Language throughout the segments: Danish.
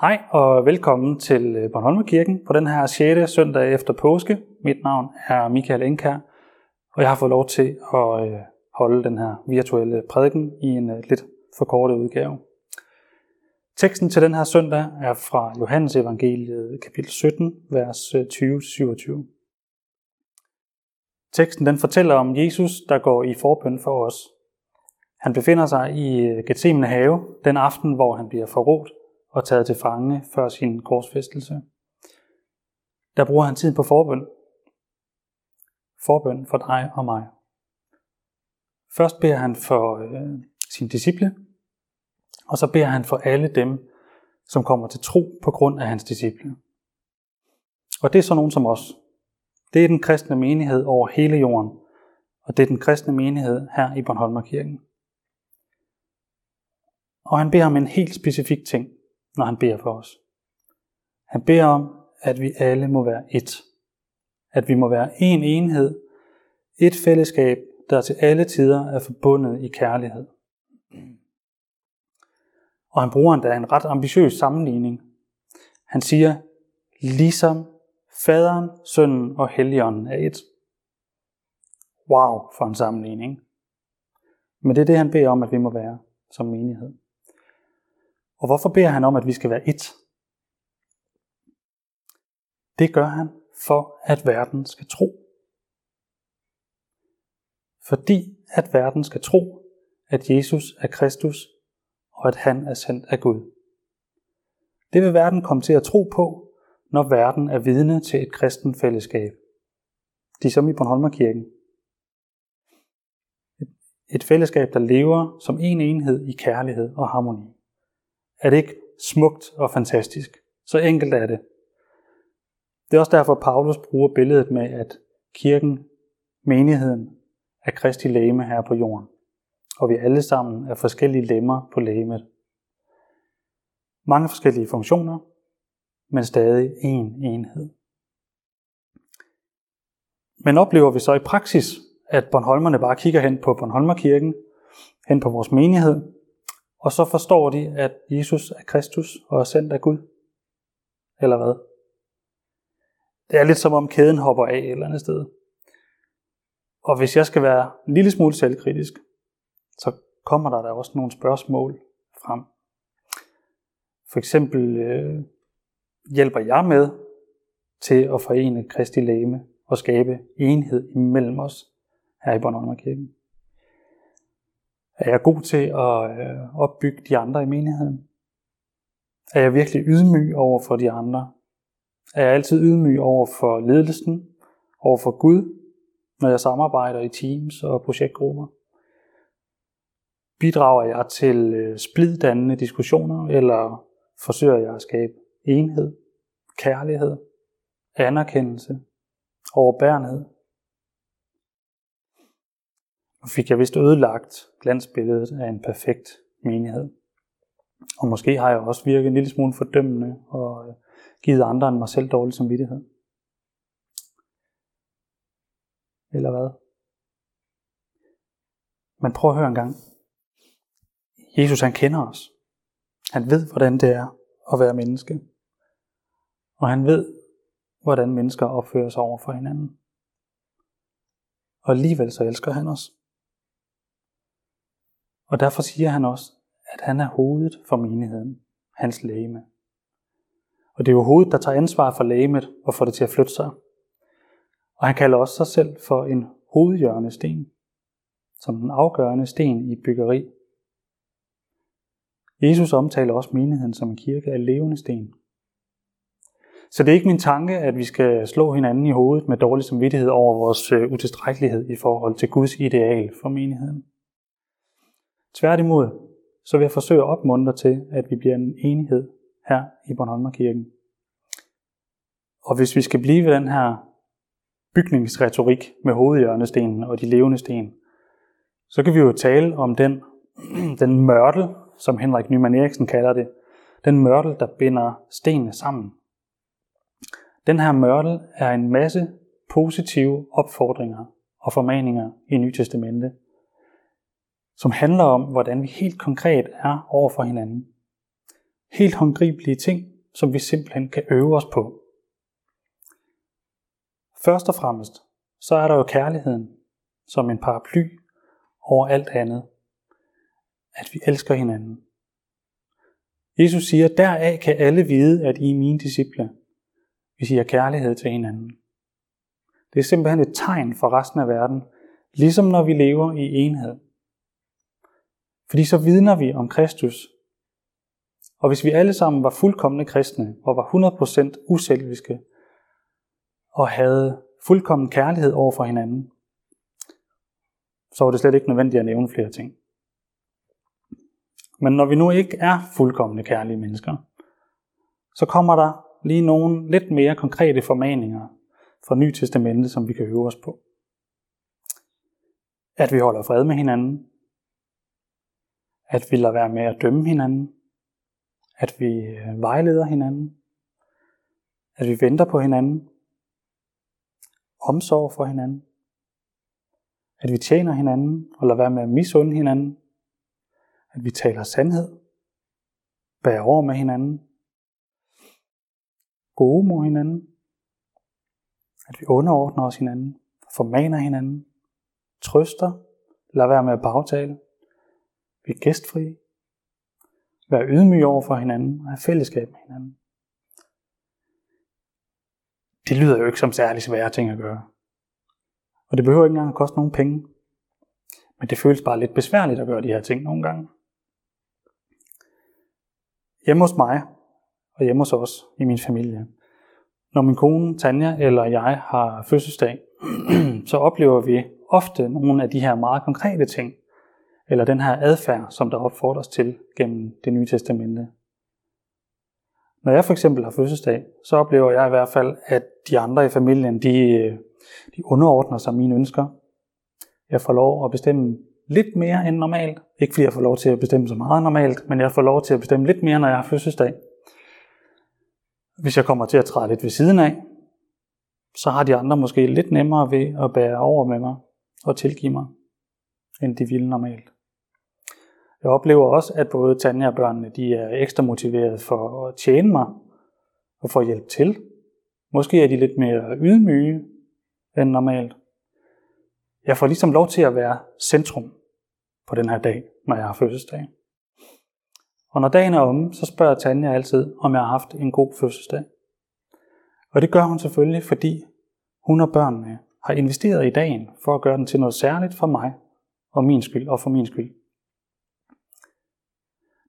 Hej og velkommen til øh, Bornholmerkirken på den her 6. søndag efter påske. Mit navn er Michael Enkær, og jeg har fået lov til at øh, holde den her virtuelle prædiken i en øh, lidt forkortet udgave. Teksten til den her søndag er fra Johannes evangeliet kapitel 17, vers 20-27. Teksten den fortæller om Jesus, der går i forbøn for os. Han befinder sig i Gethsemane have den aften, hvor han bliver forrådt og taget til fange før sin korsfæstelse. Der bruger han tid på forbøn. Forbøn for dig og mig. Først beder han for øh, sine disciple, og så beder han for alle dem, som kommer til tro på grund af hans disciple. Og det er så nogen som os. Det er den kristne menighed over hele jorden, og det er den kristne menighed her i Bornholmerkirken. Og han beder om en helt specifik ting når han beder for os. Han beder om, at vi alle må være ét. At vi må være en enhed, et fællesskab, der til alle tider er forbundet i kærlighed. Og han bruger endda en ret ambitiøs sammenligning. Han siger, ligesom faderen, sønnen og helligånden er et. Wow, for en sammenligning. Men det er det, han beder om, at vi må være som menighed. Og hvorfor beder han om, at vi skal være ét? Det gør han for, at verden skal tro. Fordi at verden skal tro, at Jesus er Kristus, og at han er sendt af Gud. Det vil verden komme til at tro på, når verden er vidne til et kristen fællesskab. De som i Bornholmerkirken. Et fællesskab, der lever som en enhed i kærlighed og harmoni. Er det ikke smukt og fantastisk? Så enkelt er det. Det er også derfor, Paulus bruger billedet med, at kirken, menigheden, er Kristi læme her på jorden. Og vi alle sammen er forskellige lemmer på lægemet. Mange forskellige funktioner, men stadig en enhed. Men oplever vi så i praksis, at Bornholmerne bare kigger hen på Bornholmerkirken, hen på vores menighed, og så forstår de, at Jesus er Kristus og er sendt af Gud. Eller hvad? Det er lidt som om kæden hopper af et eller andet sted. Og hvis jeg skal være en lille smule selvkritisk, så kommer der da også nogle spørgsmål frem. For eksempel øh, hjælper jeg med til at forene Kristi læme og skabe enhed imellem os her i Bornholmerkirken. Er jeg god til at øh, opbygge de andre i menigheden? Er jeg virkelig ydmyg over for de andre? Er jeg altid ydmyg over for ledelsen, over for Gud, når jeg samarbejder i teams og projektgrupper? Bidrager jeg til øh, spliddannende diskussioner, eller forsøger jeg at skabe enhed, kærlighed, anerkendelse, overbærenhed? Og fik jeg vist ødelagt glansbilledet af en perfekt menighed. Og måske har jeg også virket en lille smule fordømmende og øh, givet andre end mig selv dårlig samvittighed. Eller hvad? Men prøv at høre en gang. Jesus han kender os. Han ved, hvordan det er at være menneske. Og han ved, hvordan mennesker opfører sig over for hinanden. Og alligevel så elsker han os. Og derfor siger han også, at han er hovedet for menigheden, hans lægeme. Og det er jo hovedet, der tager ansvar for lægemet og får det til at flytte sig. Og han kalder også sig selv for en hovedhjørnesten, som den afgørende sten i byggeri. Jesus omtaler også menigheden som en kirke af levende sten. Så det er ikke min tanke, at vi skal slå hinanden i hovedet med dårlig samvittighed over vores øh, utilstrækkelighed i forhold til Guds ideal for menigheden. Tværtimod, så vil jeg forsøge at opmuntre til, at vi bliver en enhed her i Bornholmerkirken. Og hvis vi skal blive ved den her bygningsretorik med hovedhjørnestenen og de levende sten, så kan vi jo tale om den, den mørtel, som Henrik Nyman Eriksen kalder det. Den mørtel, der binder stenene sammen. Den her mørtel er en masse positive opfordringer og formaninger i Nye Testamente som handler om, hvordan vi helt konkret er over for hinanden. helt håndgribelige ting, som vi simpelthen kan øve os på. Først og fremmest, så er der jo kærligheden som en paraply over alt andet. At vi elsker hinanden. Jesus siger, deraf kan alle vide, at I er mine disciple, hvis I har kærlighed til hinanden. Det er simpelthen et tegn for resten af verden, ligesom når vi lever i enhed. Fordi så vidner vi om Kristus. Og hvis vi alle sammen var fuldkommende kristne og var 100% uselviske og havde fuldkommen kærlighed over for hinanden, så var det slet ikke nødvendigt at nævne flere ting. Men når vi nu ikke er fuldkommende kærlige mennesker, så kommer der lige nogle lidt mere konkrete formaninger fra Nytestamentet, som vi kan øve os på. At vi holder fred med hinanden. At vi lader være med at dømme hinanden. At vi øh, vejleder hinanden. At vi venter på hinanden. Omsorg for hinanden. At vi tjener hinanden og lader være med at misunde hinanden. At vi taler sandhed. Bærer over med hinanden. Gode mod hinanden. At vi underordner os hinanden. Formaner hinanden. Trøster. Lad være med at bagtale. Vi gæstfri. Vær ydmyg over for hinanden og have fællesskab med hinanden. Det lyder jo ikke som særlig svære ting at gøre. Og det behøver ikke engang at koste nogen penge. Men det føles bare lidt besværligt at gøre de her ting nogle gange. Hjemme hos mig, og hjemme hos os i min familie, når min kone Tanja eller jeg har fødselsdag, så oplever vi ofte nogle af de her meget konkrete ting, eller den her adfærd, som der opfordres til gennem det nye testamente. Når jeg for eksempel har fødselsdag, så oplever jeg i hvert fald, at de andre i familien, de øh, de underordner sig mine ønsker. Jeg får lov at bestemme lidt mere end normalt. Ikke fordi jeg får lov til at bestemme så meget normalt, men jeg får lov til at bestemme lidt mere, når jeg har fødselsdag. Hvis jeg kommer til at træde lidt ved siden af, så har de andre måske lidt nemmere ved at bære over med mig og tilgive mig, end de ville normalt. Jeg oplever også, at både Tanja og børnene de er ekstra motiveret for at tjene mig og for at hjælpe til. Måske er de lidt mere ydmyge end normalt. Jeg får ligesom lov til at være centrum på den her dag, når jeg har fødselsdag. Og når dagen er omme, så spørger Tanja altid, om jeg har haft en god fødselsdag. Og det gør hun selvfølgelig, fordi hun og børnene har investeret i dagen for at gøre den til noget særligt for mig og min skyld og for min skyld.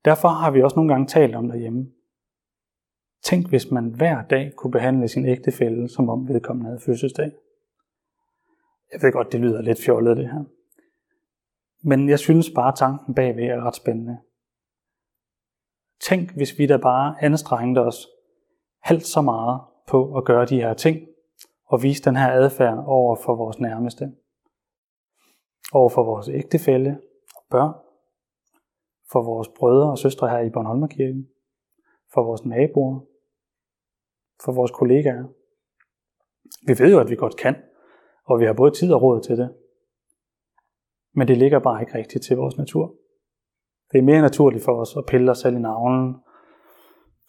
Derfor har vi også nogle gange talt om derhjemme. Tænk, hvis man hver dag kunne behandle sin ægtefælle, som om vedkommende havde fødselsdag. Jeg ved godt, det lyder lidt fjollet det her. Men jeg synes bare, at tanken bagved er ret spændende. Tænk, hvis vi da bare anstrengte os halvt så meget på at gøre de her ting, og vise den her adfærd over for vores nærmeste. Over for vores ægtefælle og børn. For vores brødre og søstre her i Bornholmerkirken. For vores naboer. For vores kollegaer. Vi ved jo, at vi godt kan og vi har både tid og råd til det. Men det ligger bare ikke rigtigt til vores natur. Det er mere naturligt for os at pille os selv i navlen,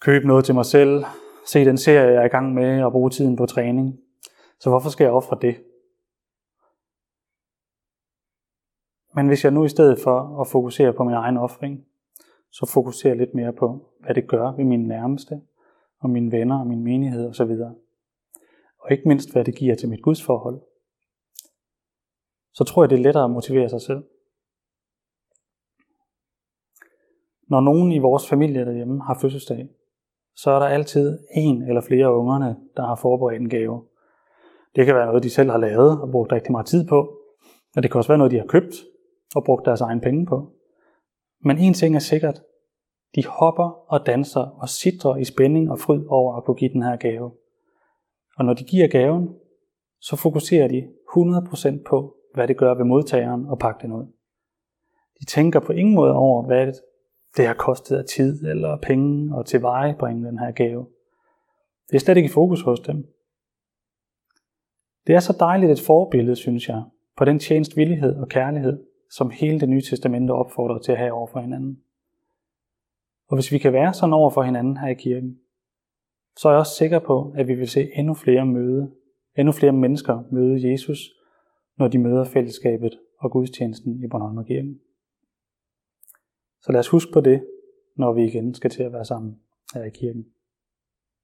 købe noget til mig selv, se den serie, jeg er i gang med, og bruge tiden på træning. Så hvorfor skal jeg ofre det? Men hvis jeg nu i stedet for at fokusere på min egen offring, så fokuserer lidt mere på, hvad det gør ved mine nærmeste, og mine venner og min menighed osv. Og ikke mindst, hvad det giver til mit gudsforhold så tror jeg, det er lettere at motivere sig selv. Når nogen i vores familie derhjemme har fødselsdag, så er der altid en eller flere af ungerne, der har forberedt en gave. Det kan være noget, de selv har lavet og brugt rigtig meget tid på, og det kan også være noget, de har købt og brugt deres egen penge på. Men en ting er sikkert. De hopper og danser og sidder i spænding og fryd over at kunne give den her gave. Og når de giver gaven, så fokuserer de 100% på, hvad det gør ved modtageren og pakke den ud. De tænker på ingen måde over, hvad det har kostet af tid eller penge og til bringe den her gave. Det er slet ikke i fokus hos dem. Det er så dejligt et forbillede, synes jeg, på den tjenestvillighed og kærlighed, som hele det nye testamente opfordrer til at have over for hinanden. Og hvis vi kan være sådan over for hinanden her i kirken, så er jeg også sikker på, at vi vil se endnu flere møde, endnu flere mennesker møde Jesus, når de møder fællesskabet og gudstjenesten i Bornholm Kirken. Så lad os huske på det, når vi igen skal til at være sammen her i kirken.